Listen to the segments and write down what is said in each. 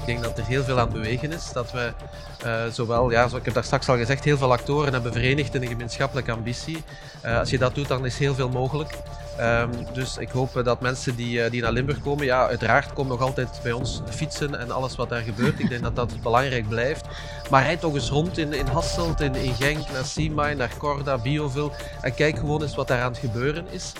Ik denk dat er heel veel aan het bewegen is. Dat we uh, zowel, ja, zoals ik heb daar straks al gezegd, heel veel actoren hebben verenigd in een gemeenschappelijke ambitie. Uh, als je dat doet, dan is heel veel mogelijk. Um, dus ik hoop dat mensen die, uh, die naar Limburg komen, ja, uiteraard komen nog altijd bij ons fietsen en alles wat daar gebeurt. Ik denk dat dat belangrijk blijft. Maar rijd toch eens rond in, in Hasselt, in, in Genk, naar Seamine, naar Corda, Bioville en kijk gewoon eens wat daar aan het gebeuren is.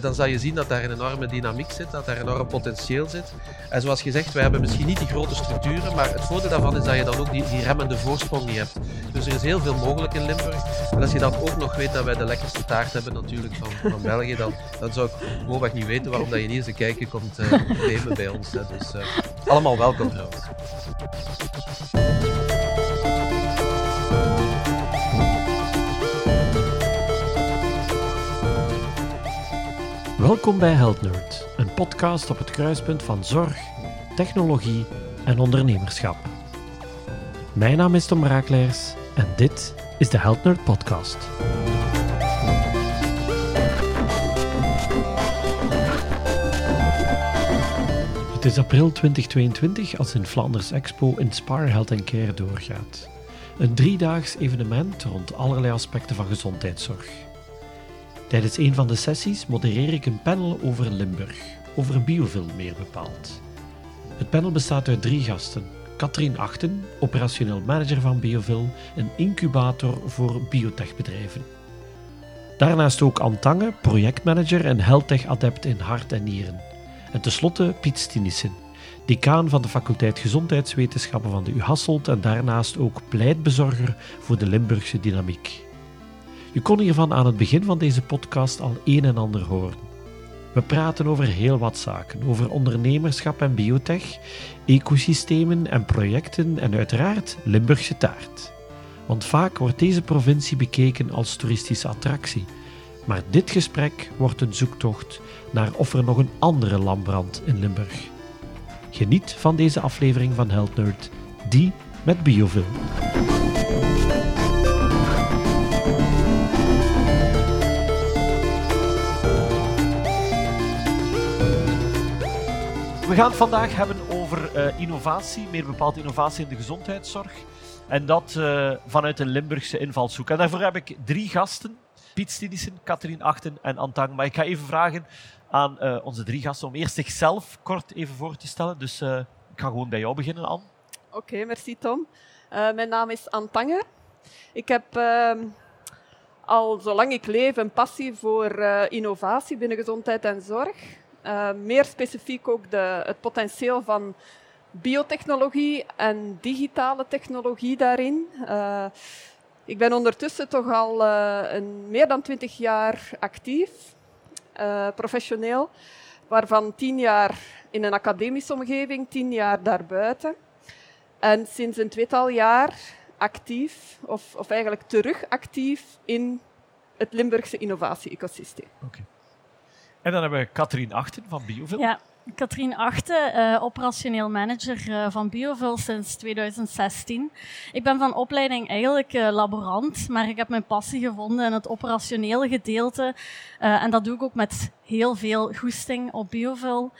Dan zal je zien dat daar een enorme dynamiek zit, dat daar enorm potentieel zit. En zoals gezegd, wij hebben misschien niet die grote structuren, maar het voordeel daarvan is dat je dan ook die, die remmende voorsprong niet hebt. Dus er is heel veel mogelijk in Limburg. En als je dan ook nog weet dat wij de lekkerste taart hebben natuurlijk van, van België, dan, dan zou ik gewoonweg niet weten waarom dat je niet eens een kijkje komt uh, nemen bij ons. Dus uh, allemaal welkom trouwens. Welkom bij Health Nerd, een podcast op het kruispunt van zorg, technologie en ondernemerschap. Mijn naam is Tom Raakleers en dit is de Health Nerd Podcast. Het is april 2022 als in Flanders Expo Inspire Health Care doorgaat. Een driedaags evenement rond allerlei aspecten van gezondheidszorg. Tijdens een van de sessies modereer ik een panel over Limburg, over biovil meer bepaald. Het panel bestaat uit drie gasten. Katrien Achten, operationeel manager van Biovil, een incubator voor biotechbedrijven. Daarnaast ook Antange, projectmanager en healthtech adept in hart en nieren. En tenslotte Piet Stinissen, decaan van de faculteit Gezondheidswetenschappen van de U Hasselt en daarnaast ook pleitbezorger voor de Limburgse dynamiek. Je kon hiervan aan het begin van deze podcast al een en ander horen. We praten over heel wat zaken, over ondernemerschap en biotech, ecosystemen en projecten en uiteraard Limburgse taart. Want vaak wordt deze provincie bekeken als toeristische attractie. Maar dit gesprek wordt een zoektocht naar of er nog een andere lambrand in Limburg. Geniet van deze aflevering van Health Nerd, die met Biovil. We gaan het vandaag hebben over uh, innovatie, meer bepaald innovatie in de gezondheidszorg. En dat uh, vanuit een Limburgse invalshoek. En daarvoor heb ik drie gasten. Piet Stidissen, Katrien Achten en Antang. Maar ik ga even vragen aan uh, onze drie gasten om eerst zichzelf kort even voor te stellen. Dus ik ga gewoon bij jou beginnen, Anne. Oké, merci Tom. mijn naam is Antange. Ik heb ehm, al zolang ik leef een passie voor innovatie binnen gezondheid en zorg. Uh, meer specifiek ook de, het potentieel van biotechnologie en digitale technologie daarin. Uh, ik ben ondertussen toch al uh, een, meer dan twintig jaar actief, professioneel, waarvan tien jaar in een academische omgeving, tien jaar daarbuiten. En sinds een tweetal jaar actief, of, of eigenlijk terug actief in het Limburgse innovatie-ecosysteem. Okay. En dan hebben we Katrien Achten van Biovil. Ja, Katrien Achten, uh, operationeel manager uh, van Biovil sinds 2016. Ik ben van opleiding eigenlijk uh, laborant, maar ik heb mijn passie gevonden in het operationele gedeelte. en dat doe ik ook met heel veel goesting op Biovil.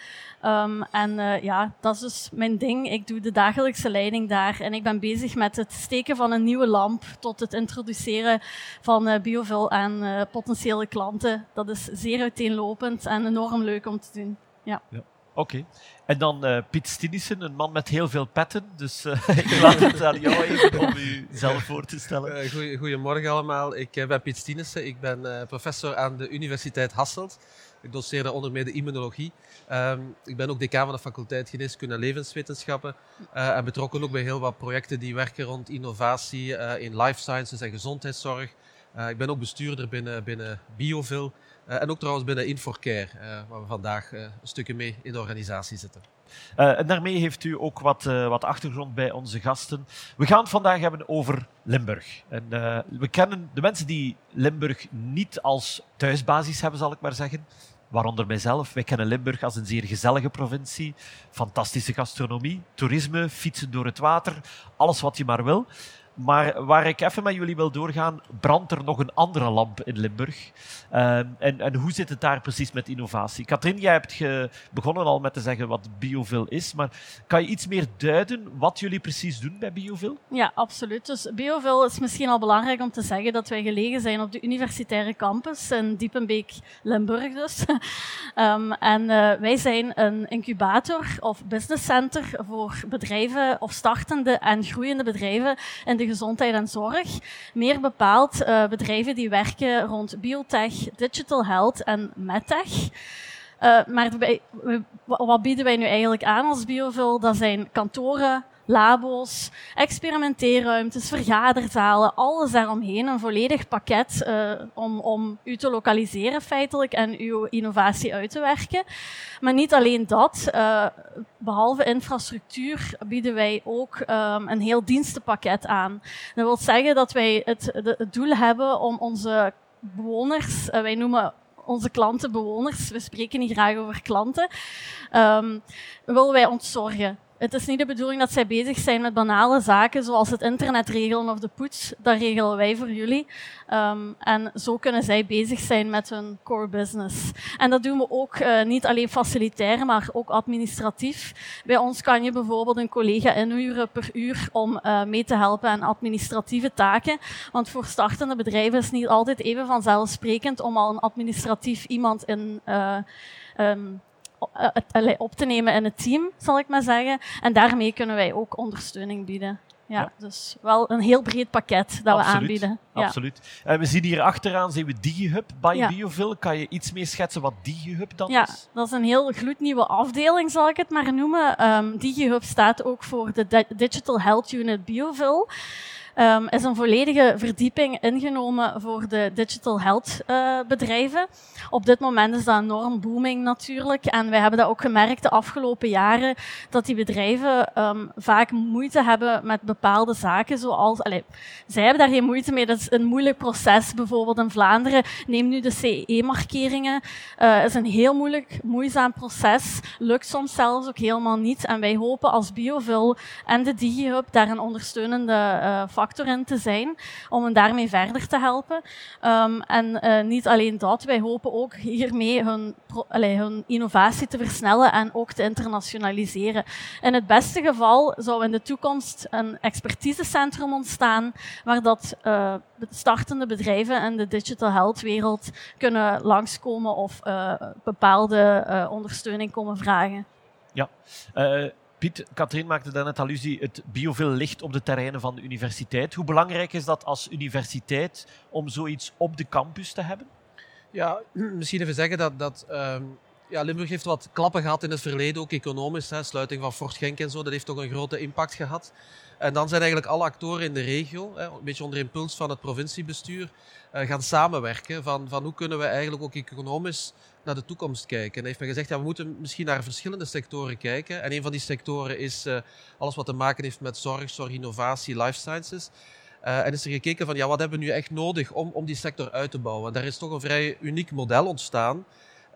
Um, en uh, ja, dat is dus mijn ding. Ik doe de dagelijkse leiding daar en ik ben bezig met het steken van een nieuwe lamp tot het introduceren van Biovil aan potentiële klanten. Dat is zeer uiteenlopend en enorm leuk om te doen. Ja. ja. Oké. En dan uh, Piet Stinissen, een man met heel veel petten. Dus uh, ik laat het aan jou even om u zelf voor te stellen. Goeie, goedemorgen allemaal. Ik ben Piet Stinissen. Ik ben professor aan de Universiteit Hasselt. Ik onder meer de immunologie. Um, ik ben ook decaan van de faculteit Geneeskunde en Levenswetenschappen. En betrokken ook bij heel wat projecten die werken rond innovatie in life sciences en gezondheidszorg. Ik ben ook bestuurder binnen, binnen Biovil. En ook trouwens binnen Inforcare, waar we vandaag een stukje mee in de organisatie zitten. en daarmee heeft u ook wat, wat achtergrond bij onze gasten. We gaan het vandaag hebben over Limburg. En, we kennen de mensen die Limburg niet als thuisbasis hebben, zal ik maar zeggen waaronder mijzelf. Wij kennen Limburg als een zeer gezellige provincie. Fantastische gastronomie, toerisme, fietsen door het water, alles wat je maar wil. Maar waar ik even met jullie wil doorgaan, brandt er nog een andere lamp in Limburg. Ehm, en, en hoe zit het daar precies met innovatie? Katrien, jij hebt ge begonnen al met te zeggen wat Biovil is, maar kan je iets meer duiden wat jullie precies doen bij Biovil? Ja, absoluut. Dus Biovil is misschien al belangrijk om te zeggen dat wij gelegen zijn op de universitaire campus in Diepenbeek, Limburg dus. Ehm, en uh, wij zijn een incubator of business center voor bedrijven of startende en groeiende bedrijven in de gezondheid en zorg. Meer bepaald uh, bedrijven die werken rond biotech, digital health en medtech. Uh, maar wat bieden wij nu eigenlijk aan als Biovil? Dat zijn kantoren, labo's, experimenteerruimtes, vergaderzalen, alles daaromheen. Een volledig pakket uh, om, om u te lokaliseren feitelijk en uw innovatie uit te werken. Maar niet alleen dat. Uh, behalve infrastructuur bieden wij ook um, een heel dienstenpakket aan. Dat wil zeggen dat wij het, het doel hebben om onze bewoners, uh, wij noemen onze klanten bewoners, we spreken niet graag over klanten, um, willen wij ontzorgen. Het is niet de bedoeling dat zij bezig zijn met banale zaken zoals het internet regelen of de poets. Dat regelen wij voor jullie. Um, en zo kunnen zij bezig zijn met hun core business. En dat doen we ook uh, niet alleen facilitair, maar ook administratief. Bij ons kan je bijvoorbeeld een collega inhuren per uur om uh, mee te helpen aan administratieve taken. Want voor startende bedrijven is het niet altijd even vanzelfsprekend om al een administratief iemand in uh, op te nemen in het team, zal ik maar zeggen. En daarmee kunnen wij ook ondersteuning bieden. Ja, ja. dus wel een heel breed pakket dat absoluut, we aanbieden. Absoluut. Ja. Uh, we zien hier achteraan zien we DigiHub by ja. Bioville. Kan je iets meer schetsen wat DigiHub dan ja, is? dat is een heel gloednieuwe afdeling, zal ik het maar noemen. Um, DigiHub staat ook voor de Digital Health Unit Bioville. Um, is een volledige verdieping ingenomen voor de digital health uh, bedrijven. Op dit moment is dat enorm booming natuurlijk. En wij hebben dat ook gemerkt de afgelopen jaren, dat die bedrijven um, vaak moeite hebben met bepaalde zaken, zoals, allez, zij hebben daar geen moeite mee, dat is een moeilijk proces. Bijvoorbeeld in Vlaanderen, neem nu de CE-markeringen. Uh, is een heel moeilijk, moeizaam proces. Lukt soms zelfs ook helemaal niet. En wij hopen als Biovil en de DigiHub daar een ondersteunende factor in te zijn om hen daarmee verder te helpen. Um, en uh, niet alleen dat, wij hopen ook hiermee hun, hun innovatie te versnellen en ook te internationaliseren. In het beste geval zou in de toekomst een expertisecentrum ontstaan waar dat uh, startende bedrijven in de digital health wereld kunnen langskomen of uh, bepaalde ondersteuning komen vragen. Ja, Piet, Katrien maakte daarnet allusie, het bioveel ligt op de terreinen van de universiteit. Hoe belangrijk is dat als universiteit om zoiets op de campus te hebben? Ja, misschien even zeggen dat, dat um, ja, Limburg heeft wat klappen gehad in het verleden, ook economisch. Hè, sluiting van Fort Genk en zo, dat heeft toch een grote impact gehad. En dan zijn eigenlijk alle actoren in de regio, hè, een beetje onder impuls van het provinciebestuur, uh, gaan samenwerken. Van, van hoe kunnen we eigenlijk ook economisch naar de toekomst kijken. En heeft me gezegd, ja, we moeten misschien naar verschillende sectoren kijken. En een van die sectoren is uh, alles wat te maken heeft met zorg, zorg, innovatie, life sciences. Uh, en is er gekeken van, ja, wat hebben we nu echt nodig om, om die sector uit te bouwen? En daar is toch een vrij uniek model ontstaan.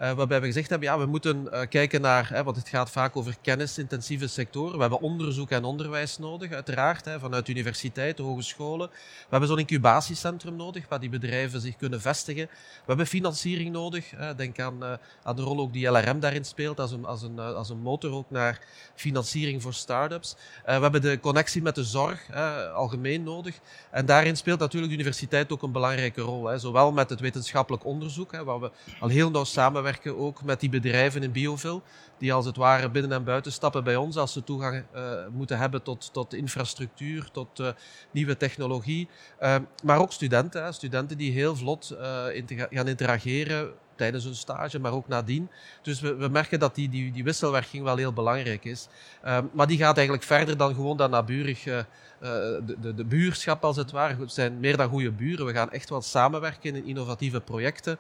Uh, waarbij we gezegd hebben, ja, we moeten uh, kijken naar, hè, want het gaat vaak over kennisintensieve sectoren. We hebben onderzoek en onderwijs nodig, uiteraard, hè, vanuit universiteiten, hogescholen. We hebben zo'n incubatiecentrum nodig, waar die bedrijven zich kunnen vestigen. We hebben financiering nodig. Hè. Denk aan, uh, aan de rol ook die LRM daarin speelt, als een, als een, als een motor ook naar financiering voor start-ups. we hebben de connectie met de zorg algemeen nodig. En daarin speelt natuurlijk de universiteit ook een belangrijke rol. Zowel met het wetenschappelijk onderzoek, waar we al heel nauw samenwerken ook met die bedrijven in Biovil, die als het ware binnen en buiten stappen bij ons als ze toegang uh, moeten hebben tot, tot infrastructuur, tot uh, nieuwe technologie. Uh, maar ook studenten, studenten die heel vlot inter gaan interageren tijdens hun stage, maar ook nadien. Dus we, we merken dat die, die, die wisselwerking wel heel belangrijk is. maar die gaat eigenlijk verder dan gewoon dat naburig de, de, de, buurschap als het ware. Het zijn meer dan goede buren. We gaan echt wel samenwerken in innovatieve projecten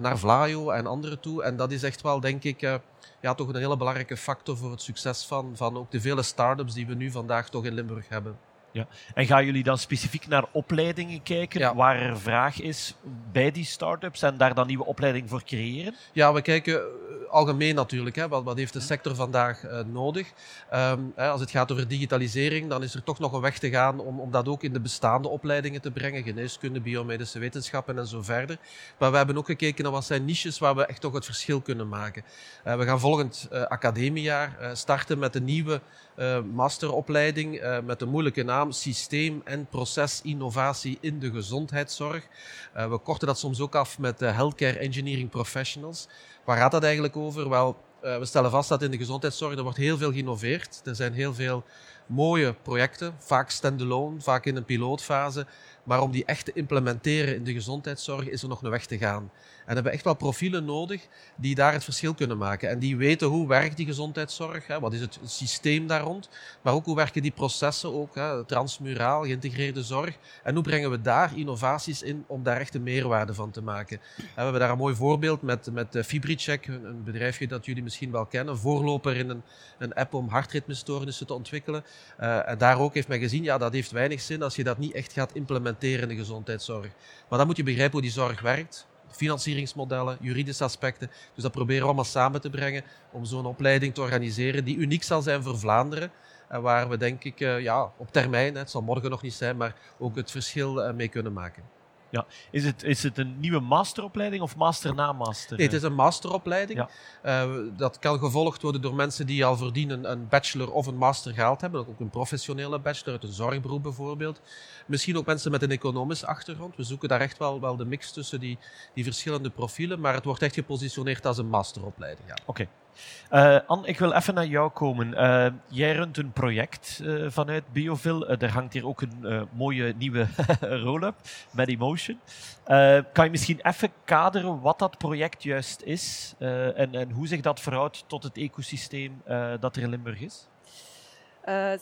naar Vlaio en anderen toe. En dat is echt wel, denk ik, uh, ja, toch een hele belangrijke factor voor het succes van, van ook de vele start-ups die we nu vandaag toch in Limburg hebben. Ja. En gaan jullie dan specifiek naar opleidingen kijken Ja. waar er vraag is bij die start-ups en daar dan nieuwe opleidingen voor creëren? Ja, we kijken eh, algemeen natuurlijk. Hè, wat, wat heeft de sector vandaag eh, nodig? Ehm, hè, als het gaat over digitalisering, dan is er toch nog een weg te gaan om, om dat ook in de bestaande opleidingen te brengen. Geneeskunde, biomedische wetenschappen en zo verder. Maar we hebben ook gekeken naar wat zijn niches waar we echt toch het verschil kunnen maken. Eh, we gaan volgend eh, academiejaar starten met een nieuwe masteropleiding met een moeilijke naam Systeem- en Procesinnovatie in de Gezondheidszorg. Eh, we korten dat soms ook af met eh, Healthcare Engineering Professionals. Waar gaat dat eigenlijk over? Wel, eh, we stellen vast dat in de gezondheidszorg er wordt heel veel geïnnoveerd. Er zijn heel veel mooie projecten, vaak standalone, vaak in een pilootfase. Maar om die echt te implementeren in de gezondheidszorg is er nog een weg te gaan. En we hebben echt wel profielen nodig die daar het verschil kunnen maken. En die weten hoe werkt die gezondheidszorg, hè? wat is het systeem daar rond, maar ook hoe werken die processen ook, hè? transmuraal, geïntegreerde zorg. En hoe brengen we daar innovaties in om daar echt een meerwaarde van te maken. En we hebben daar een mooi voorbeeld met, met eh, FibriCheck, een, een bedrijfje dat jullie misschien wel kennen, voorloper in een, een app om hartritmestoornissen te ontwikkelen. Eh, en daar ook heeft men gezien, ja, dat heeft weinig zin als je dat niet echt gaat implementeren in de gezondheidszorg. Maar dan moet je begrijpen hoe die zorg werkt. Financieringsmodellen, juridische aspecten. Dus dat proberen we allemaal samen te brengen om zo'n opleiding te organiseren die uniek zal zijn voor Vlaanderen. En waar we denk ik eh, ja, op termijn, het zal morgen nog niet zijn, maar ook het verschil eh, mee kunnen maken. Is het, is het een nieuwe masteropleiding of master na master? Nee, het is een masteropleiding. Ja. Eh, dat kan gevolgd worden door mensen die al voordien een, een bachelor of een master gehaald hebben. Ook een professionele bachelor uit een zorgberoep bijvoorbeeld. Misschien ook mensen met een economische achtergrond. We zoeken daar echt wel, wel de mix tussen die, die verschillende profielen. Maar het wordt echt gepositioneerd als een masteropleiding. Ja. Eh, Anne, ik wil even naar jou komen. Eh, jij runt een project eh, vanuit Biovil. Eh, er hangt hier ook een mooie nieuwe roll-up met Emotion. Kan je misschien even kaderen wat dat project juist is en, en hoe zich dat verhoudt tot het ecosysteem dat er in Limburg is? Eh,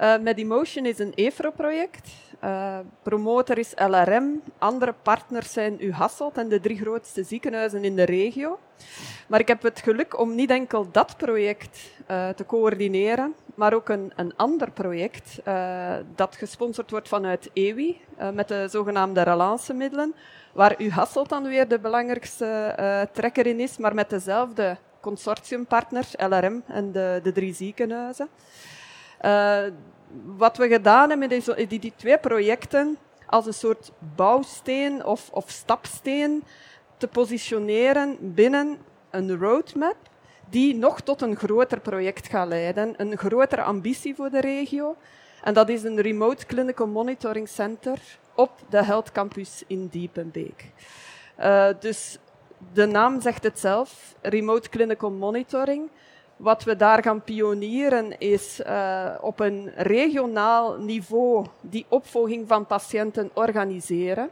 zeker. Eh Medimotion is een EFRO-project. Eh, promotor is LRM. Andere partners zijn U Hasselt en de drie grootste ziekenhuizen in de regio. Maar ik heb het geluk om niet enkel dat project eh, te coördineren, maar ook een, een ander project dat gesponsord wordt vanuit EWI met de zogenaamde relancemiddelen, waar U Hasselt dan weer de belangrijkste trekker in is, maar met dezelfde consortiumpartner, LRM en de, de drie ziekenhuizen. Eh, wat we gedaan hebben met die, die twee projecten als een soort bouwsteen of, of stapsteen te positioneren binnen een roadmap die nog tot een groter project gaat leiden, een grotere ambitie voor de regio. En dat is een Remote Clinical Monitoring Center op de Health Campus in Diepenbeek. Eh, dus de naam zegt het zelf, Remote Clinical Monitoring. Wat we daar gaan pionieren is eh, op een regionaal niveau die opvolging van patiënten organiseren.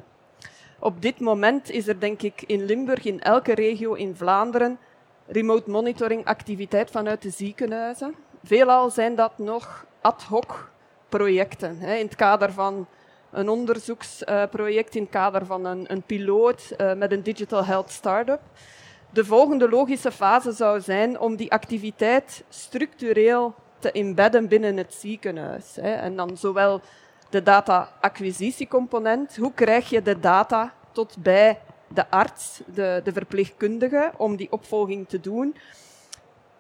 Op dit moment is er denk ik in Limburg, in elke regio in Vlaanderen, remote monitoring activiteit vanuit de ziekenhuizen. Veelal zijn dat nog ad hoc projecten. Hè, in het kader van een onderzoeksproject, in het kader van een, een piloot eh, met een digital health startup. De volgende logische fase zou zijn om die activiteit structureel te embedden binnen het ziekenhuis. Hè. En dan zowel de data-acquisitiecomponent, hoe krijg je de data tot bij de arts, de, de verpleegkundige, om die opvolging te doen.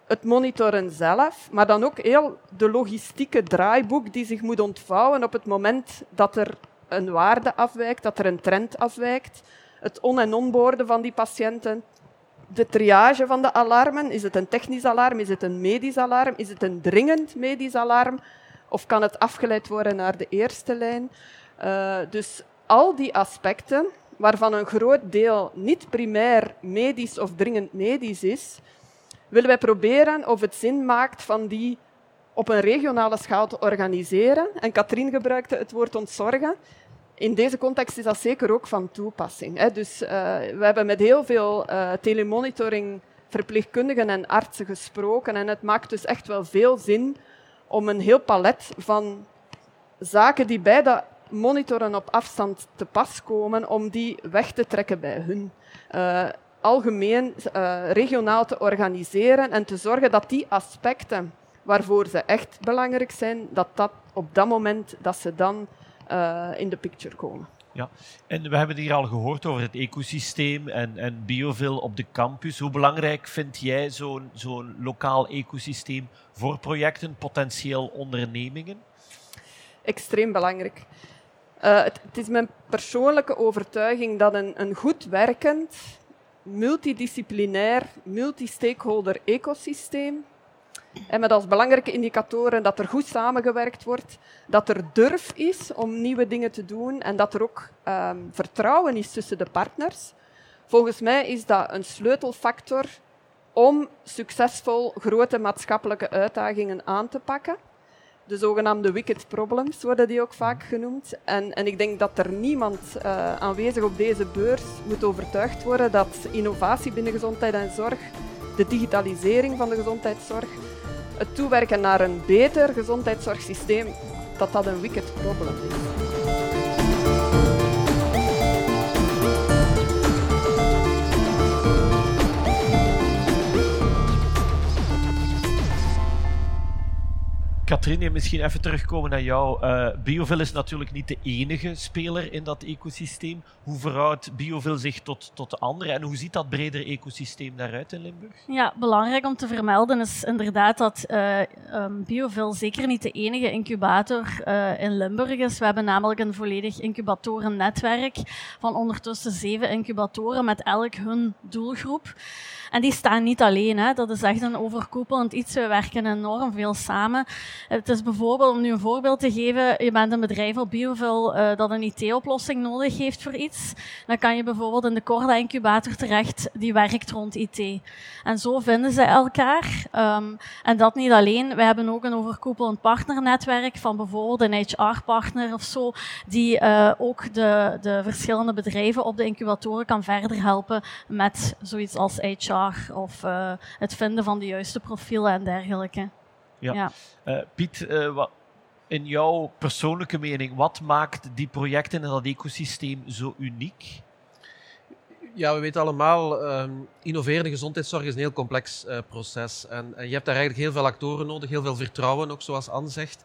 Het monitoren zelf, maar dan ook heel de logistieke draaiboek die zich moet ontvouwen op het moment dat er een waarde afwijkt, dat er een trend afwijkt. Het on- en onboorden van die patiënten, de triage van de alarmen. Is het een technisch alarm? Is het een medisch alarm? Is het een dringend medisch alarm? Of kan het afgeleid worden naar de eerste lijn? Uh, dus al die aspecten, waarvan een groot deel niet primair medisch of dringend medisch is, willen wij proberen of het zin maakt van die op een regionale schaal te organiseren. En Katrien gebruikte het woord ontzorgen. In deze context is dat zeker ook van toepassing. Hè. Dus uh, we hebben met heel veel uh, telemonitoring verpleegkundigen en artsen gesproken en het maakt dus echt wel veel zin om een heel palet van zaken die bij dat monitoren op afstand te pas komen, om die weg te trekken bij hun. Uh, algemeen regionaal te organiseren en te zorgen dat die aspecten waarvoor ze echt belangrijk zijn, dat dat op dat moment dat ze dan uh, in de picture komen. Ja, en we hebben hier al gehoord over het ecosysteem en, en biovil op de campus. Hoe belangrijk vind jij zo'n zo'n lokaal ecosysteem voor projecten, potentieel ondernemingen? Extreem belangrijk. Uh, het, het, is mijn persoonlijke overtuiging dat een, een goed werkend, multidisciplinair, multi-stakeholder ecosysteem en met als belangrijke indicatoren dat er goed samengewerkt wordt, dat er durf is om nieuwe dingen te doen en dat er ook um, vertrouwen is tussen de partners. Volgens mij is dat een sleutelfactor om succesvol grote maatschappelijke uitdagingen aan te pakken. De zogenaamde wicked problems worden die ook vaak genoemd. En, en ik denk dat er niemand uh, aanwezig op deze beurs moet overtuigd worden dat innovatie binnen gezondheid en zorg, de digitalisering van de gezondheidszorg, het toewerken naar een beter gezondheidszorgsysteem, dat dat een wicked probleem is. Katrien, misschien even terugkomen naar jou. Uh, Biovil is natuurlijk niet de enige speler in dat ecosysteem. Hoe verhoudt Biovil zich tot, tot de anderen en hoe ziet dat breder ecosysteem daaruit in Limburg? Ja, belangrijk om te vermelden is inderdaad dat uh, um, Biovil zeker niet de enige incubator uh, in Limburg is. We hebben namelijk een volledig incubatorennetwerk van ondertussen zeven incubatoren met elk hun doelgroep. En die staan niet alleen. Hè. Dat is echt een overkoepelend iets. We werken enorm veel samen. Het is bijvoorbeeld, om nu een voorbeeld te geven, je bent een bedrijf op Biovil uh, dat een IT-oplossing nodig heeft voor iets. Dan kan je bijvoorbeeld in de Corda incubator terecht, die werkt rond IT. En zo vinden ze elkaar. Um, en dat niet alleen. We hebben ook een overkoepelend partnernetwerk van bijvoorbeeld een HR-partner of zo, die uh, ook de, de verschillende bedrijven op de incubatoren kan verder helpen met zoiets als HR of uh, het vinden van de juiste profielen en dergelijke. Ja. ja. Uh, Piet, uh, wat, in jouw persoonlijke mening, wat maakt die projecten en dat ecosysteem zo uniek? Ja, we weten allemaal, um, innoverende gezondheidszorg is een heel complex uh, proces. En, en, je hebt daar eigenlijk heel veel actoren nodig, heel veel vertrouwen ook, zoals Anne zegt.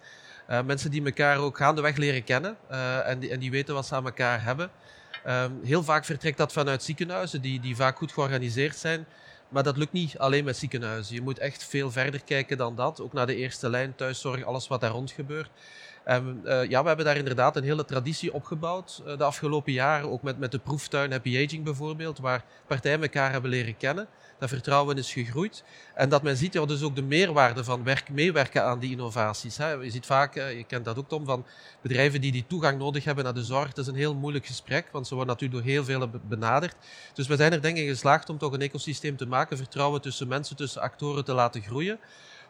Uh, mensen die elkaar ook gaandeweg leren kennen uh, en, die, en die weten wat ze aan elkaar hebben. Um, heel vaak vertrekt dat vanuit ziekenhuizen, die, die vaak goed georganiseerd zijn. Maar dat lukt niet alleen met ziekenhuizen. Je moet echt veel verder kijken dan dat. Ook naar de eerste lijn, thuiszorg, alles wat daar rond gebeurt. En uh, ja, we hebben daar inderdaad een hele traditie opgebouwd uh, de afgelopen jaren. Ook met, met de proeftuin Happy Aging bijvoorbeeld, waar partijen elkaar hebben leren kennen dat vertrouwen is gegroeid. En dat men ziet ja, dus ook de meerwaarde van werk, meewerken aan die innovaties. Hè. Je ziet vaak, je kent dat ook Tom, van bedrijven die die toegang nodig hebben naar de zorg. Dat is een heel moeilijk gesprek, want ze worden natuurlijk door heel veel benaderd. Dus we zijn er denk ik geslaagd om toch een ecosysteem te maken, vertrouwen tussen mensen, tussen actoren te laten groeien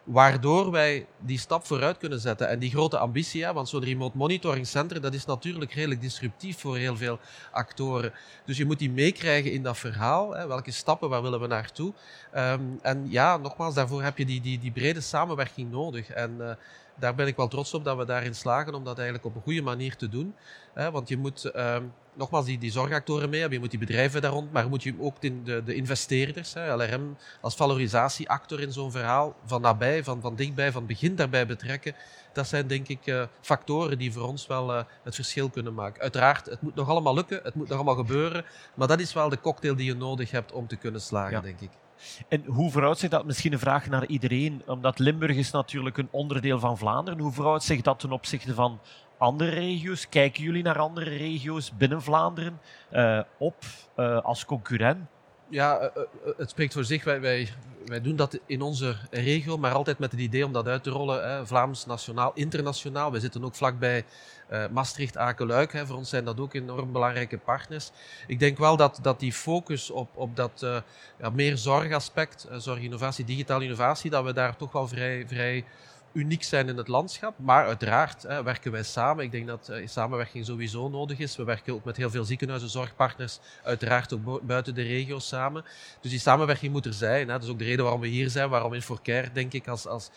waardoor wij die stap vooruit kunnen zetten. En die grote ambitie, hè, want zo'n remote monitoring center, dat is natuurlijk redelijk disruptief voor heel veel actoren. Dus je moet die meekrijgen in dat verhaal. Hè, welke stappen, waar willen we naartoe? Um, en ja, nogmaals, daarvoor heb je die, die, die brede samenwerking nodig. En uh, daar ben ik wel trots op dat we daarin slagen om dat eigenlijk op een goede manier te doen. Want je moet... Um, nogmaals die, die zorgactoren mee hebben. Je moet die bedrijven daar rond, maar moet je ook de, de, de investeerders, LRM als valorisatieactor in zo'n verhaal, van nabij, van, van dichtbij, van begin daarbij betrekken. Dat zijn denk ik uh, factoren die voor ons wel uh, het verschil kunnen maken. Uiteraard, het moet nog allemaal lukken, het moet nog allemaal gebeuren, maar dat is wel de cocktail die je nodig hebt om te kunnen slagen, ja. denk ik. En hoe verhoudt zich dat, misschien een vraag naar iedereen, omdat Limburg is natuurlijk een onderdeel van Vlaanderen, hoe verhoudt zich dat ten opzichte van andere regio's? Kijken jullie naar andere regio's binnen Vlaanderen uh, op uh, als concurrent? Ja, uh, het spreekt voor zich. Wij, wij, doen dat in onze regio, maar altijd met het idee om dat uit te rollen. Hè. Vlaams, nationaal, internationaal. We zitten ook vlakbij Maastricht, Aken-Luik. Hè. Voor ons zijn dat ook enorm belangrijke partners. Ik denk wel dat, dat die focus op, op dat ja, meer zorgaspect, zorginnovatie, digitale innovatie, dat we daar toch wel vrij, vrij uniek zijn in het landschap. Maar uiteraard hè, werken wij samen. Ik denk dat uh, samenwerking sowieso nodig is. We werken ook met heel veel ziekenhuizen, zorgpartners, uiteraard ook buiten de regio samen. Dus die samenwerking moet er zijn. Hè. Dat is ook de reden waarom we hier zijn, waarom Inforcare, denk ik, als, als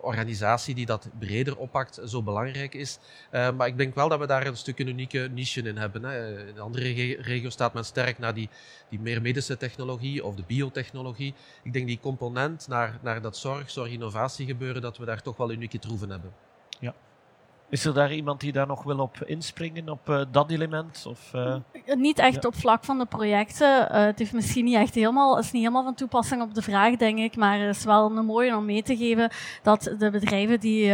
organisatie die dat breder oppakt zo belangrijk is. maar ik denk wel dat we daar een stuk een unieke niche in hebben. Hè. In andere regio's staat men sterk naar die, die meer medische technologie of de biotechnologie. Ik denk die component naar, naar dat zorg, zorg-innovatie gebeuren, dat we daar toch wel unieke troeven hebben. Ja. Is er daar iemand die daar nog wil op inspringen, op uh, dat element? Of, uh... Niet echt op vlak van de projecten. Uh, het heeft misschien niet echt helemaal, is niet helemaal van toepassing op de vraag, denk ik. Maar het is wel een mooie om mee te geven dat de bedrijven die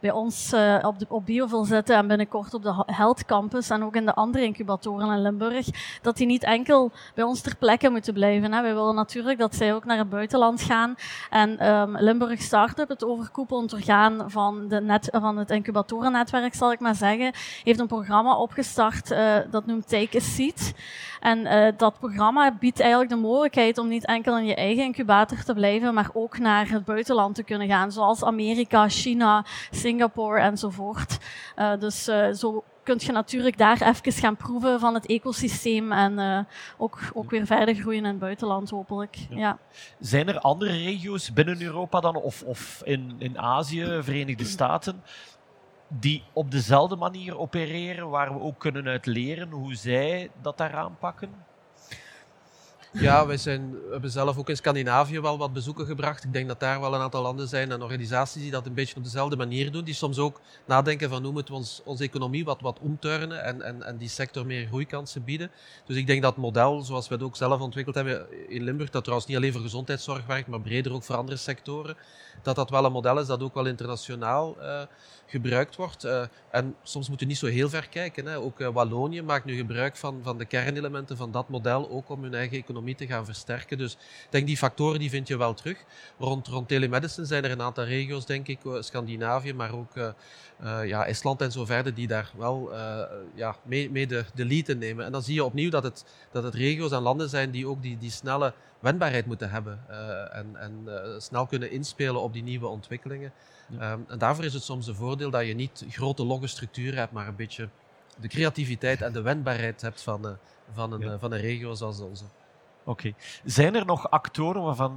bij ons op, de, op Biovil zitten en binnenkort op de Health Campus en ook in de andere incubatoren in Limburg, dat die niet enkel bij ons ter plekke moeten blijven. Hè. Wij willen natuurlijk dat zij ook naar het buitenland gaan. En um, Limburg Startup, het overkoepelend orgaan van, de net, van het incubatoren netwerk, zal ik maar zeggen, heeft een programma opgestart uh, dat noemt Take a Seat. En uh, dat programma biedt eigenlijk de mogelijkheid om niet enkel in je eigen incubator te blijven, maar ook naar het buitenland te kunnen gaan, zoals Amerika, China, Singapore enzovoort. Uh, dus zo kun je natuurlijk daar even gaan proeven van het ecosysteem en uh, ook, ook weer verder groeien in het buitenland, hopelijk. Ja. Zijn er andere regio's binnen Europa dan, of, of in, in Azië, Verenigde Staten, die op dezelfde manier opereren, waar we ook kunnen uit leren hoe zij dat daar aanpakken? Ja, wij zijn, hebben zelf ook in Scandinavië wel wat bezoeken gebracht. Ik denk dat daar wel een aantal landen zijn en organisaties die dat een beetje op dezelfde manier doen. Die soms ook nadenken van hoe moeten we ons, onze economie wat, wat omturnen en, en, en die sector meer groeikansen bieden. Dus ik denk dat model, zoals we het ook zelf ontwikkeld hebben in Limburg, dat trouwens niet alleen voor gezondheidszorg werkt, maar breder ook voor andere sectoren, dat dat wel een model is dat ook wel internationaal uh, gebruikt wordt. Uh, en soms moeten we niet zo heel ver kijken. Hè. Ook uh, Wallonië maakt nu gebruik van, van de kernelementen van dat model, ook om hun eigen economie te gaan versterken. Dus ik denk die factoren die vind je wel terug. Rond, rond telemedicine zijn er een aantal regio's, denk ik, Scandinavië, maar ook ja, Estland en zo verder, die daar wel ja, mee, mee de, de lead in nemen. En dan zie je opnieuw dat het, dat het regio's en landen zijn die ook die, die snelle wendbaarheid moeten hebben uh, en, en uh, snel kunnen inspelen op die nieuwe ontwikkelingen. Ja. Um, en daarvoor is het soms een voordeel dat je niet grote logge structuren hebt, maar een beetje de creativiteit en de wendbaarheid hebt van, uh, van, een, ja. van een regio zoals onze. Oké. Zijn er nog actoren waarvan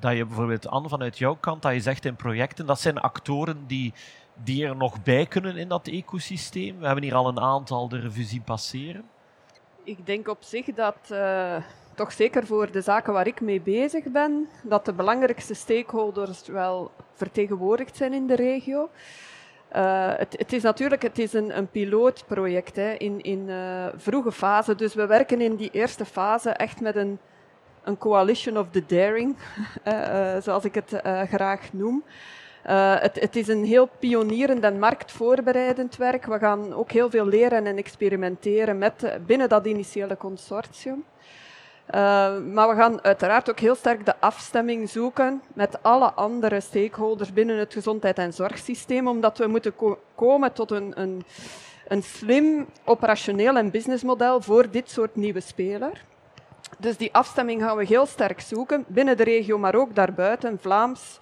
dat je bijvoorbeeld, Anne, vanuit jouw kant, dat je zegt in projecten, dat zijn actoren die, die er nog bij kunnen in dat ecosysteem? We hebben hier al een aantal de revue zien passeren. Ik denk op zich dat toch zeker voor de zaken waar ik mee bezig ben, dat de belangrijkste stakeholders wel vertegenwoordigd zijn in de regio. Uh, het, het, is natuurlijk het is een, een pilootproject in, in uh, vroege fase. Dus we werken in die eerste fase echt met een, een coalition of the daring, uh, zoals ik het graag noem. Het, het, is een heel pionierend en marktvoorbereidend werk. We gaan ook heel veel leren en experimenteren met, binnen dat initiële consortium. Uh, maar we gaan uiteraard ook heel sterk de afstemming zoeken met alle andere stakeholders binnen het gezondheid- en zorgsysteem, omdat we moeten ko komen tot een, een, een slim operationeel en businessmodel voor dit soort nieuwe speler. Dus die afstemming gaan we heel sterk zoeken, binnen de regio, maar ook daarbuiten, Vlaams,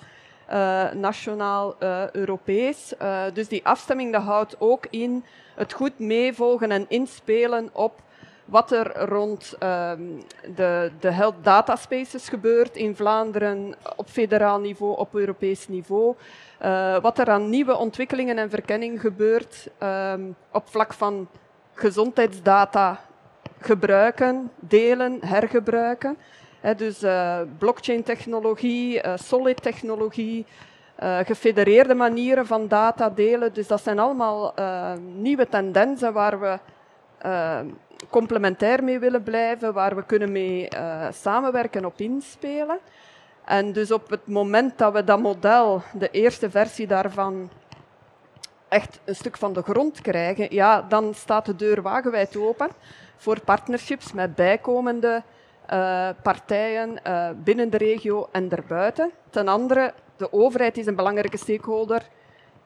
uh, nationaal, uh, Europees. Uh, dus die afstemming dat houdt ook in het goed meevolgen en inspelen op wat er rond um, de, de health data spaces gebeurt in Vlaanderen op federaal niveau, op Europees niveau. Uh, wat er aan nieuwe ontwikkelingen en verkenning gebeurt um, op vlak van gezondheidsdata gebruiken, delen, hergebruiken. He, dus uh, blockchain-technologie, uh, solid-technologie, uh, gefedereerde manieren van data delen. Dus dat zijn allemaal nieuwe tendensen waar we complementair mee willen blijven, waar we kunnen mee uh, samenwerken op inspelen. En dus op het moment dat we dat model, de eerste versie daarvan, echt een stuk van de grond krijgen, ja, dan staat de deur wagenwijd open voor partnerships met bijkomende uh, partijen uh, binnen de regio en daarbuiten. Ten andere, de overheid is een belangrijke stakeholder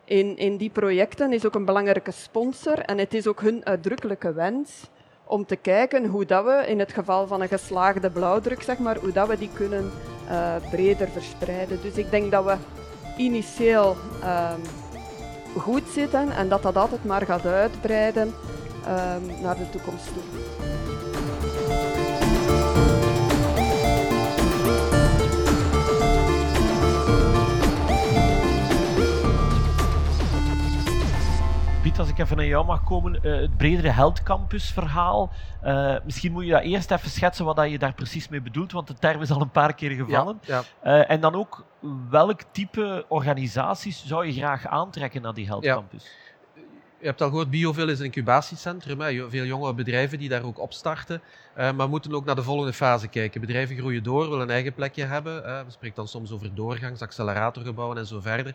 in, in die projecten, is ook een belangrijke sponsor en het is ook hun uitdrukkelijke wens om te kijken hoe dat we in het geval van een geslaagde blauwdruk, zeg maar, hoe dat we die kunnen uh, breder verspreiden. Dus ik denk dat we initieel um, goed zitten en dat dat altijd maar gaat uitbreiden um, naar de toekomst toe. Als ik even naar jou mag komen, uh, het bredere Health Campus verhaal. Uh, misschien moet je dat eerst even schetsen wat je daar precies mee bedoelt, want de term is al een paar keer gevallen. Ja, Uh, en dan ook, welk type organisaties zou je graag aantrekken naar die Health Ja. Je hebt al gehoord, Bioville is een incubatiecentrum. Hè. Veel jonge bedrijven die daar ook opstarten. Uh, maar moeten ook naar de volgende fase kijken. Bedrijven groeien door, willen een eigen plekje hebben. Uh, we spreken dan soms over doorgangs, acceleratorgebouwen en zo verder.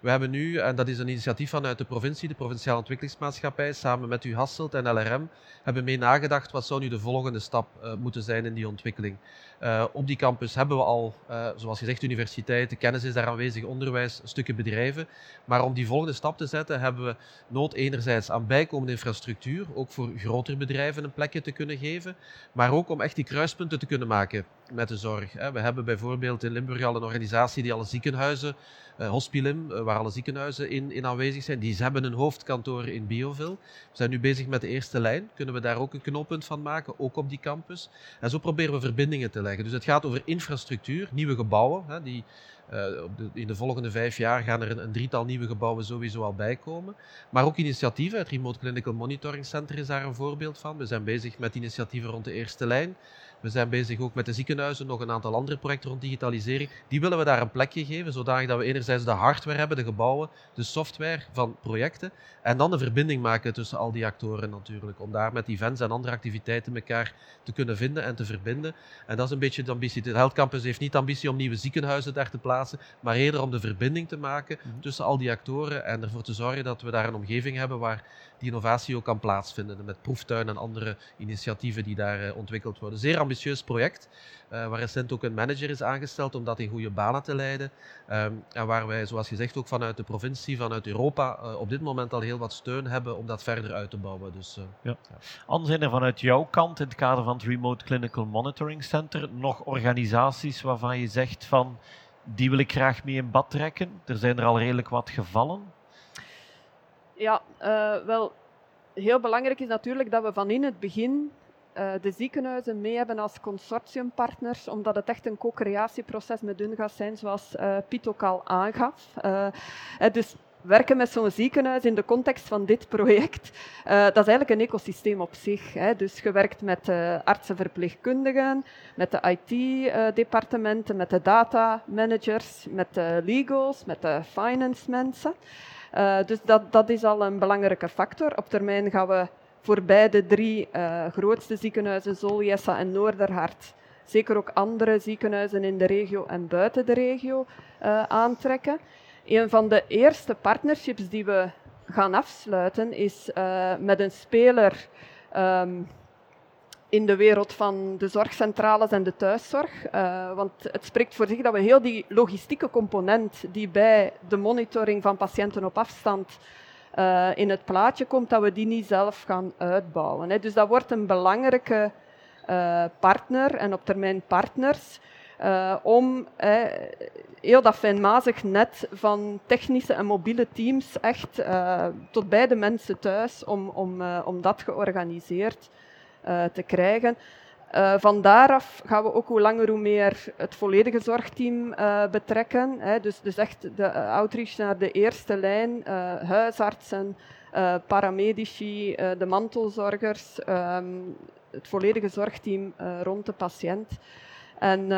We hebben nu, en dat is een initiatief vanuit de provincie, de Provinciale Ontwikkelingsmaatschappij, samen met U Hasselt en LRM, hebben mee nagedacht wat zou nu de volgende stap uh, moeten zijn in die ontwikkeling. Uh, op die campus hebben we al, uh, zoals gezegd, universiteiten, kennis is daar aanwezig, onderwijs, stukken bedrijven. Maar om die volgende stap te zetten, hebben we nood enerzijds aan bijkomende infrastructuur, ook voor grotere bedrijven een plekje te kunnen geven, maar ook om echt die kruispunten te kunnen maken met de zorg. We hebben bijvoorbeeld in Limburg al een organisatie die alle ziekenhuizen, uh, Hospilim, uh, waar alle ziekenhuizen in, in, aanwezig zijn, die hebben een hoofdkantoor in Bioville. We zijn nu bezig met de eerste lijn. Kunnen we daar ook een knooppunt van maken, ook op die campus? En zo proberen we verbindingen te leggen. Dus het gaat over infrastructuur, nieuwe gebouwen. Die, de, in de volgende vijf jaar gaan er een, een, drietal nieuwe gebouwen sowieso al bij komen. Maar ook initiatieven. Het Remote Clinical Monitoring Center is daar een voorbeeld van. We zijn bezig met initiatieven rond de eerste lijn. We zijn bezig ook met de ziekenhuizen, nog een aantal andere projecten rond digitalisering. Die willen we daar een plekje geven, zodanig dat we enerzijds de hardware hebben, de gebouwen, de software van projecten, en dan de verbinding maken tussen al die actoren natuurlijk, om daar met events en andere activiteiten elkaar te kunnen vinden en te verbinden. En dat is een beetje de ambitie. De Health Campus heeft niet de ambitie om nieuwe ziekenhuizen daar te plaatsen, maar eerder om de verbinding te maken -hmm. tussen al die actoren en ervoor te zorgen dat we daar een omgeving hebben waar die innovatie ook kan plaatsvinden, met proeftuinen en andere initiatieven die daar uh, ontwikkeld worden. Zeer ambitieus project, uh, waar recent ook een manager is aangesteld om dat in goede banen te leiden. Um, en waar wij, zoals gezegd, ook vanuit de provincie, vanuit Europa, uh, op dit moment al heel wat steun hebben om dat verder uit te bouwen. Dus, ja. Ja. Anne, zijn er vanuit jouw kant, in het kader van het Remote Clinical Monitoring Center, nog organisaties waarvan je zegt van, die wil ik graag mee in bad trekken? Er zijn er al redelijk wat gevallen. Ja, uh, wel, heel belangrijk is natuurlijk dat we van in het begin uh, de ziekenhuizen mee hebben als consortiumpartners, omdat het echt een co-creatieproces met hun gaat zijn, zoals uh, Piet ook al aangaf. dus werken met zo'n ziekenhuis in de context van dit project, dat is eigenlijk een ecosysteem op zich. Hè. Dus je werkt met uh, artsen-verpleegkundigen, met de IT-departementen, met de data managers, met de legals, met de finance mensen. Dus dat, dat is al een belangrijke factor. Op termijn gaan we voorbij de drie uh, grootste ziekenhuizen, Zol, Jessa en Noorderhart, zeker ook andere ziekenhuizen in de regio en buiten de regio uh, aantrekken. Een van de eerste partnerships die we gaan afsluiten is met een speler um, in de wereld van de zorgcentrales en de thuiszorg. Want het spreekt voor zich dat we heel die logistieke component die bij de monitoring van patiënten op afstand uh, in het plaatje komt, dat we die niet zelf gaan uitbouwen. Hè. Dus dat wordt een belangrijke uh, partner en op termijn partners. om heel dat fijnmazig net van technische en mobiele teams echt tot bij de mensen thuis, om, om, om dat georganiseerd te krijgen. Uh, van daaraf gaan we ook hoe langer hoe meer het volledige zorgteam uh, betrekken. Hè. Dus, dus echt de outreach naar de eerste lijn, huisartsen, paramedici, de mantelzorgers, um, het volledige zorgteam rond de patiënt. En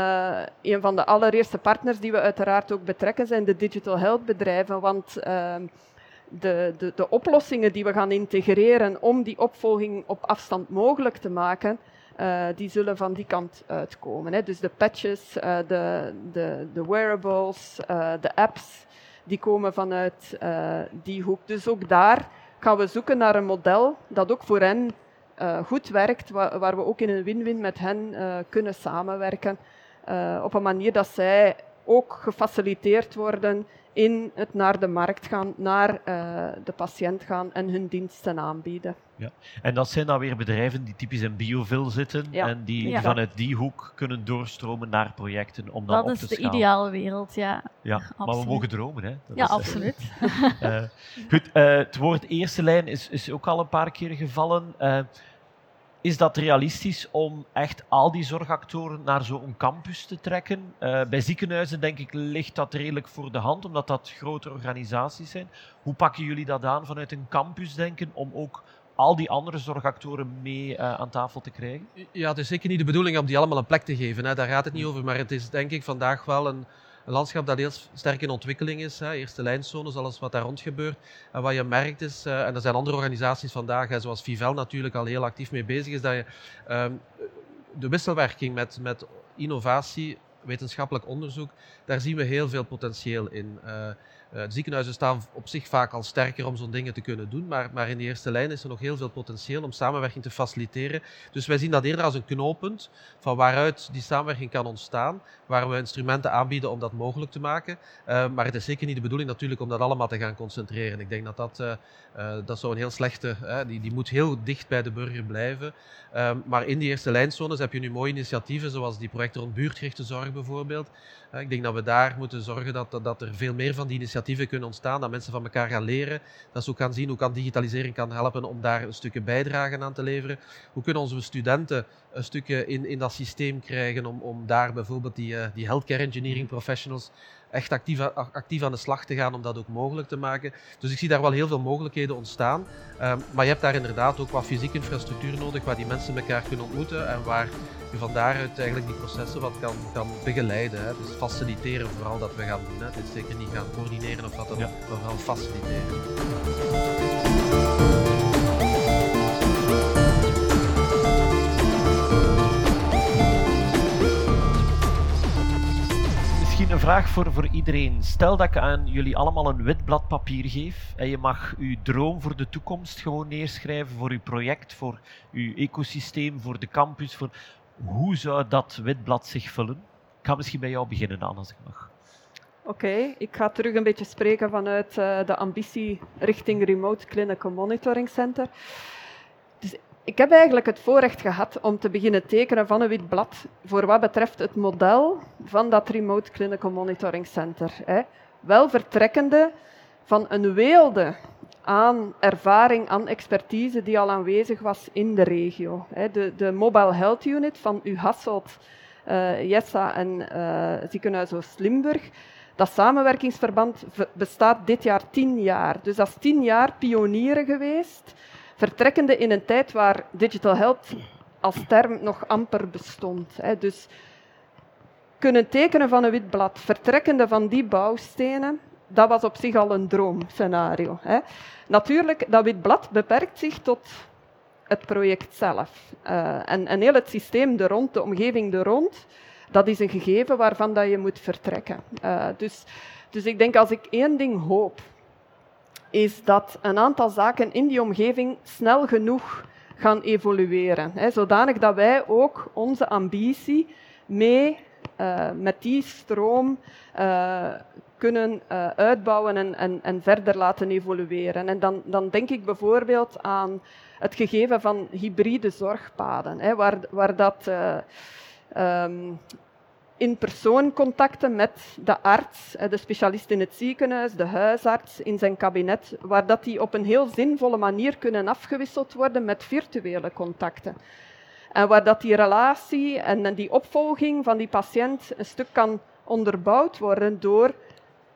een van de allereerste partners die we uiteraard ook betrekken zijn de digital health bedrijven, want ehm, de, de, de, oplossingen die we gaan integreren om die opvolging op afstand mogelijk te maken, uh, die zullen van die kant uitkomen. Hè. Dus de patches, uh, de, de, de, wearables, uh, de apps, die komen vanuit die hoek. Dus ook daar gaan we zoeken naar een model dat ook voor hen goed werkt, waar, waar, we ook in een win-win met hen kunnen samenwerken. op een manier dat zij ook gefaciliteerd worden in het naar de markt gaan, naar uh, de patiënt gaan en hun diensten aanbieden. Ja. En dat zijn dan weer bedrijven die typisch in biovil zitten ja. en die ja. vanuit die hoek kunnen doorstromen naar projecten om dan dat op te Dat is de schalen. ideale wereld, ja. Ja, absoluut. maar we mogen dromen, hè. Dat ja, is, absoluut. uh, goed, uh, het woord eerste lijn is, is ook al een paar keer gevallen. Is dat realistisch om echt al die zorgactoren naar zo'n campus te trekken? Uh, bij ziekenhuizen, denk ik, ligt dat redelijk voor de hand, omdat dat grote organisaties zijn. Hoe pakken jullie dat aan vanuit een campus denken om ook al die andere zorgactoren mee uh, aan tafel te krijgen? Ja, het is zeker niet de bedoeling om die allemaal een plek te geven. Hè. Daar gaat het niet over. Maar het is denk ik vandaag wel een, een landschap dat heel sterk in ontwikkeling is. Hè. Eerste lijnzones, alles wat daar rond gebeurt. En wat je merkt is, uh, en er zijn andere organisaties vandaag, hè, zoals Vivel natuurlijk al heel actief mee bezig is, dat je um, de wisselwerking met, met innovatie, wetenschappelijk onderzoek, daar zien we heel veel potentieel in. Uh, de ziekenhuizen staan op zich vaak al sterker om zo'n dingen te kunnen doen, maar, maar in de eerste lijn is er nog heel veel potentieel om samenwerking te faciliteren. Dus wij zien dat eerder als een knooppunt van waaruit die samenwerking kan ontstaan, waar we instrumenten aanbieden om dat mogelijk te maken. Uh, maar het is zeker niet de bedoeling natuurlijk om dat allemaal te gaan concentreren. Ik denk dat dat, dat zou een heel slechte, die, die moet heel dicht bij de burger blijven. maar in die eerste lijnzones heb je nu mooie initiatieven, zoals die projecten rond buurtgerichte zorg bijvoorbeeld. ik denk dat we daar moeten zorgen dat, dat, er veel meer van die initiatieven kunnen ontstaan, dat mensen van elkaar gaan leren, dat ze ook gaan zien hoe kan digitalisering kan helpen om daar een stukje bijdrage aan te leveren. Hoe kunnen onze studenten een stukje in, in dat systeem krijgen om, om daar bijvoorbeeld die, uh, die healthcare engineering professionals echt actief, actief aan de slag te gaan om dat ook mogelijk te maken. Dus ik zie daar wel heel veel mogelijkheden ontstaan. Um, maar je hebt daar inderdaad ook wat fysieke infrastructuur nodig, waar die mensen elkaar kunnen ontmoeten en waar je van daaruit eigenlijk die processen wat kan, kan begeleiden. Hè. Dus faciliteren vooral dat we gaan doen. Hè. Het is zeker niet gaan coördineren of wat dan ook, maar vooral faciliteren. Een vraag voor, voor iedereen. Stel dat ik aan jullie allemaal een wit blad papier geef en je mag uw droom voor de toekomst gewoon neerschrijven voor uw project, voor uw ecosysteem, voor de campus. Voor... Hoe zou dat wit blad zich vullen? Ik ga misschien bij jou beginnen, Anne, als ik mag. Oké, ik ga terug een beetje spreken vanuit uh, de ambitie richting Remote Clinical Monitoring Center. Dus ik heb eigenlijk het voorrecht gehad om te beginnen tekenen van een wit blad voor wat betreft het model van dat Remote Clinical Monitoring Center. Hè. Wel vertrekkende van een weelde aan ervaring, aan expertise die al aanwezig was in de regio. De, de Mobile Health Unit van U Hasselt, uh, Jessa en uh, Ziekenhuis Oost-Limburg, dat samenwerkingsverband bestaat dit jaar tien jaar. Dus dat is tien jaar pionieren geweest vertrekkende in een tijd waar digital health als term nog amper bestond. Dus kunnen tekenen van een wit blad, vertrekkende van die bouwstenen, dat was op zich al een droomscenario. Natuurlijk, dat wit blad beperkt zich tot het project zelf. Uh, en, en heel het systeem er rond, de omgeving er rond, dat is een gegeven waarvan dat je moet vertrekken. Uh, dus, dus ik denk, als ik één ding hoop, is dat een aantal zaken in die omgeving snel genoeg gaan evolueren. Hè, zodanig dat wij ook onze ambitie mee uh, met die stroom uh, kunnen uh, uitbouwen en, en, en, verder laten evolueren. En dan, dan denk ik bijvoorbeeld aan het gegeven van hybride zorgpaden, hè, waar, waar dat um, in persoon contacten met de arts, de specialist in het ziekenhuis, de huisarts in zijn kabinet, waar dat die op een heel zinvolle manier kunnen afgewisseld worden met virtuele contacten. En waar dat die relatie en die opvolging van die patiënt een stuk kan onderbouwd worden door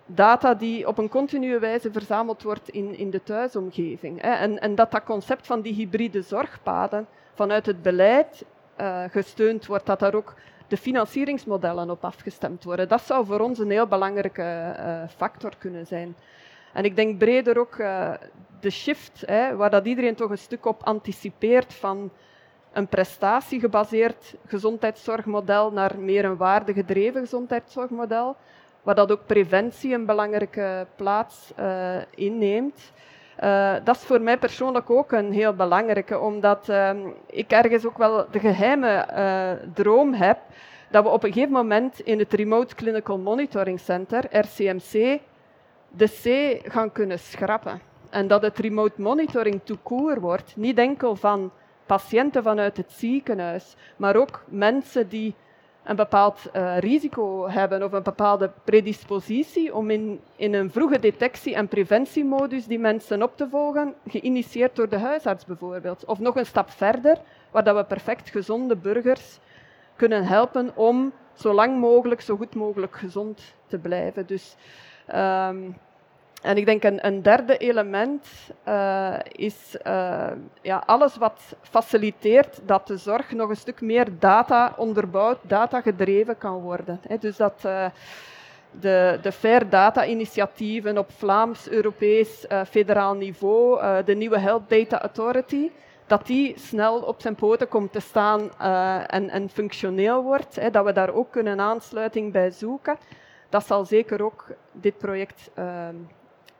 data die op een continue wijze verzameld wordt in, in de thuisomgeving. En, en dat dat concept van die hybride zorgpaden vanuit het beleid uh, gesteund wordt, dat daar ook de financieringsmodellen op afgestemd worden. Dat zou voor ons een heel belangrijke uh, factor kunnen zijn. En ik denk breder ook uh, de shift, hè, waar dat iedereen toch een stuk op anticipeert van een prestatiegebaseerd gezondheidszorgmodel naar meer een waardegedreven gezondheidszorgmodel, waar dat ook preventie een belangrijke plaats uh, inneemt. Uh, dat is voor mij persoonlijk ook een heel belangrijke, omdat uh, ik ergens ook wel de geheime uh, droom heb dat we op een gegeven moment in het Remote Clinical Monitoring Center, RCMC, de C gaan kunnen schrappen. En dat het remote monitoring toekoer wordt, niet enkel van patiënten vanuit het ziekenhuis, maar ook mensen die een bepaald uh, risico hebben of een bepaalde predispositie om in, in een vroege detectie- en preventiemodus die mensen op te volgen, geïnitieerd door de huisarts bijvoorbeeld. Of nog een stap verder, waar dat we perfect gezonde burgers kunnen helpen om zo lang mogelijk, zo goed mogelijk gezond te blijven. Dus, ehm, en ik denk een, een derde element uh, is uh, ja, alles wat faciliteert dat de zorg nog een stuk meer data onderbouwd, data gedreven kan worden. Dus dat uh, de, de Fair Data initiatieven op Vlaams, Europees, federaal niveau, de nieuwe Health Data Authority, dat die snel op zijn poten komt te staan en, en, functioneel wordt. Dat we daar ook een aansluiting bij zoeken. Dat zal zeker ook dit project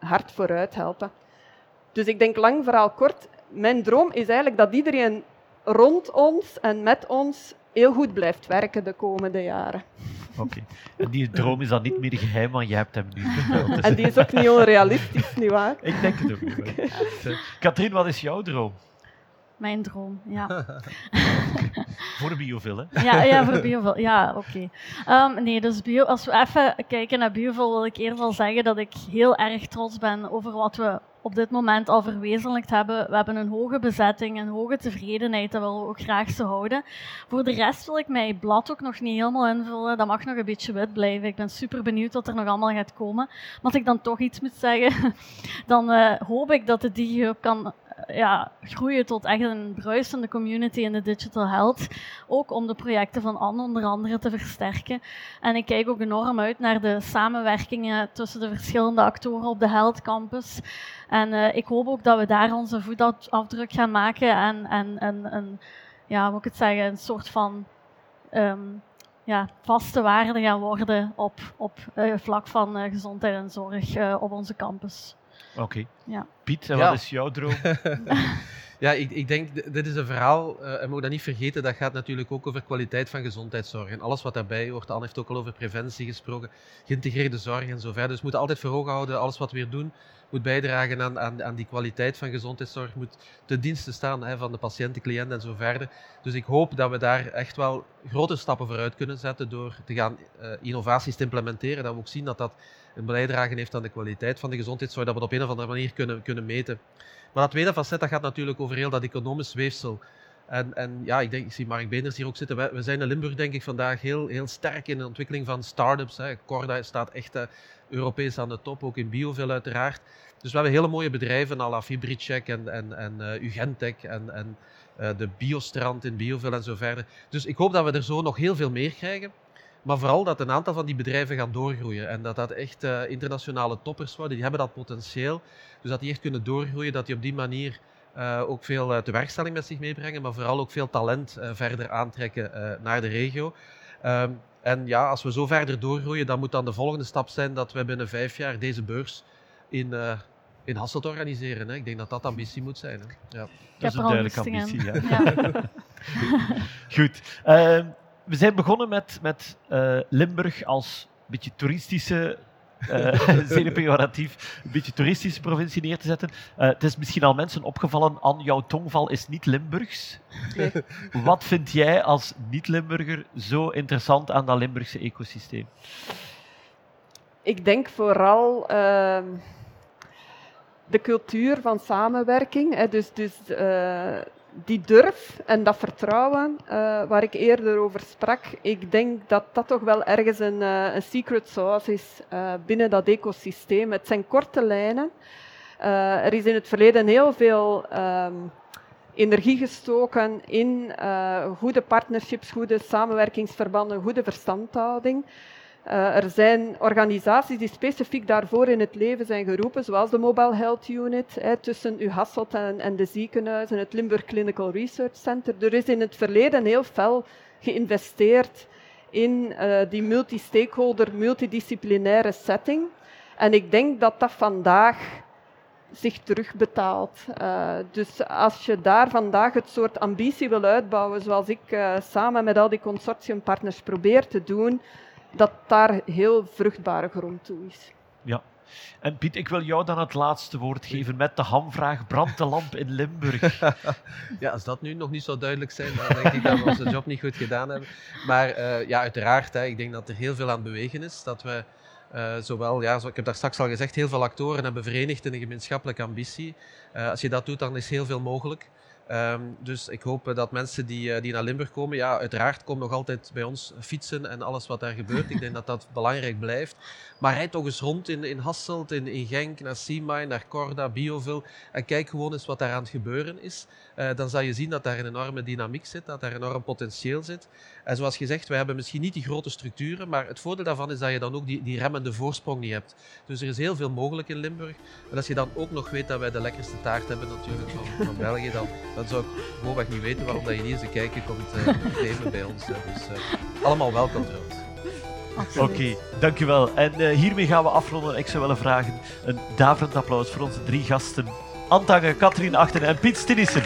hard vooruit helpen. Dus ik denk lang verhaal kort. Mijn droom is eigenlijk dat iedereen rond ons en met ons heel goed blijft werken de komende jaren. Oké. Okay. En die droom is dan niet meer geheim, want jij hebt hem nu. en die is ook niet onrealistisch, nietwaar? Ik denk het ook niet. Okay. Katrien, wat is jouw droom? Mijn droom, ja. voor Biovil, hè? Ja, ja voor Biovil. Ja, oké. Okay. Um, nee, dus bio, als we even kijken naar Biovil, wil ik eerst al zeggen dat ik heel erg trots ben over wat we op dit moment al verwezenlijkt hebben. We hebben een hoge bezetting, een hoge tevredenheid, dat willen we ook graag zo houden. Voor de rest wil ik mijn blad ook nog niet helemaal invullen. Dat mag nog een beetje wit blijven. Ik ben super benieuwd wat er nog allemaal gaat komen. Maar als ik dan toch iets moet zeggen, dan uh, hoop ik dat de DigiHub kan ja, groeien tot echt een bruisende community in de digital health. Ook om de projecten van Anne onder andere te versterken. En ik kijk ook enorm uit naar de samenwerkingen tussen de verschillende actoren op de Health Campus. En uh, ik hoop ook dat we daar onze voetafdruk gaan maken en, en, en, en ja, moet ik het zeggen, een soort van um, ja, vaste waarde gaan worden op, op uh, vlak van uh, gezondheid en zorg op onze campus. Oké. Okay. Ja. Piet, en ja. wat is jouw droom? ja, ik, ik, denk, dit is een verhaal, uh, en moet dat niet vergeten, dat gaat natuurlijk ook over kwaliteit van gezondheidszorg. En alles wat daarbij hoort. Anne heeft ook al over preventie gesproken, geïntegreerde zorg en zo verder. Dus we moeten altijd voor ogen houden, alles wat we weer doen, moet bijdragen aan, aan, aan die kwaliteit van gezondheidszorg, moet ten dienste staan hè, van de patiënt, de cliënt en zo verder. Dus ik hoop dat we daar echt wel grote stappen vooruit kunnen zetten door te gaan uh, innovaties te implementeren. Dat we ook zien dat dat een bijdrage heeft aan de kwaliteit van de gezondheidszorg, dat we dat op een of andere manier kunnen, kunnen meten. Maar dat tweede facet dat gaat natuurlijk over heel dat economisch weefsel. En, en ja, ik, denk, ik zie Mark Beenders hier ook zitten. We, zijn in Limburg denk ik vandaag heel, heel sterk in de ontwikkeling van start-ups. Hè. Corda staat echt uh, Europees aan de top, ook in Biovil uiteraard. Dus we hebben hele mooie bedrijven, à la en, en, en Ugentech en, en de Biostrand in Biovil en zo verder. Dus ik hoop dat we er zo nog heel veel meer krijgen. Maar vooral dat een aantal van die bedrijven gaan doorgroeien. En dat dat echt uh, internationale toppers worden. Die hebben dat potentieel. Dus dat die echt kunnen doorgroeien. Dat die op die manier uh, ook veel uh, tewerkstelling met zich meebrengen. Maar vooral ook veel talent verder aantrekken naar de regio. Um, en ja, als we zo verder doorgroeien, dan moet dan de volgende stap zijn dat we binnen vijf jaar deze beurs in, in Hasselt organiseren. Hè. Ik denk dat dat ambitie moet zijn. Hè. Ja. Dat is een duidelijke ambitie. Ja. ja. Goed. Uh, we zijn begonnen met, met uh, Limburg als een beetje toeristische, uh, zeer pejoratief, een beetje toeristische provincie neer te zetten. Uh, het is misschien al mensen opgevallen, aan jouw tongval is niet Limburgs. Nee. Wat vind jij als niet-Limburger zo interessant aan dat Limburgse ecosysteem? Ik denk vooral ehm, de cultuur van samenwerking. Hè, dus dus die durf en dat vertrouwen uh, waar ik eerder over sprak, ik denk dat dat toch wel ergens een, uh, een secret sauce is binnen dat ecosysteem. Het zijn korte lijnen. er is in het verleden heel veel um, energie gestoken in goede partnerships, goede samenwerkingsverbanden, goede verstandhouding. Uh, er zijn organisaties die specifiek daarvoor in het leven zijn geroepen, zoals de Mobile Health Unit, hè, tussen U Hasselt en, en, de ziekenhuizen, het Limburg Clinical Research Center. Er is in het verleden heel fel geïnvesteerd in uh, die multi-stakeholder, multidisciplinaire setting. En ik denk dat dat vandaag zich terugbetaalt. Uh, dus als je daar vandaag het soort ambitie wil uitbouwen, zoals ik samen met al die consortiumpartners probeer te doen, dat daar heel vruchtbare grond toe is. Ja. En Piet, ik wil jou dan het laatste woord geven met de hamvraag: brandt de lamp in Limburg? ja, als dat nu nog niet zo duidelijk zijn, dan denk ik dat we onze job niet goed gedaan hebben. Maar uh, ja, uiteraard, hè, ik denk dat er heel veel aan bewegen is. Dat we uh, zowel, ja, ik heb daar straks al gezegd, heel veel actoren hebben verenigd in een gemeenschappelijke ambitie. Uh, als je dat doet, dan is heel veel mogelijk. Ehm, dus ik hoop dat mensen die, die naar Limburg komen, ja, uiteraard komen nog altijd bij ons fietsen en alles wat daar gebeurt. ik denk dat dat belangrijk blijft. Maar rijd toch eens rond in, in Hasselt, in, in Genk, naar Sima, naar Corda, Bioville en kijk gewoon eens wat daar aan het gebeuren is. Dan zal je zien dat daar een enorme dynamiek zit, dat daar enorm potentieel zit. En zoals gezegd, wij hebben misschien niet die grote structuren, maar het voordeel daarvan is dat je dan ook die, die remmende voorsprong niet hebt. Dus er is heel veel mogelijk in Limburg. En als je dan ook nog weet dat wij de lekkerste taart hebben natuurlijk van, van België, dan, dan zou ik gewoonweg niet weten waarom dat je niet eens een kijkje komt uh, bij ons. Dus uh, allemaal welkom trouwens. Oké, okay, dankjewel. En uh, hiermee gaan we afronden. Ik zou willen vragen een daverend applaus voor onze drie gasten. Antange, Katrien Achten en Piet Stinissen.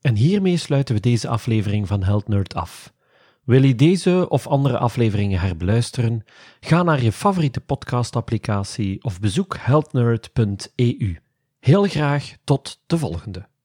En hiermee sluiten we deze aflevering van Held Nerd af. Wil je deze of andere afleveringen herbeluisteren? Ga naar je favoriete podcastapplicatie of bezoek heldnerd.eu. Heel graag tot de volgende.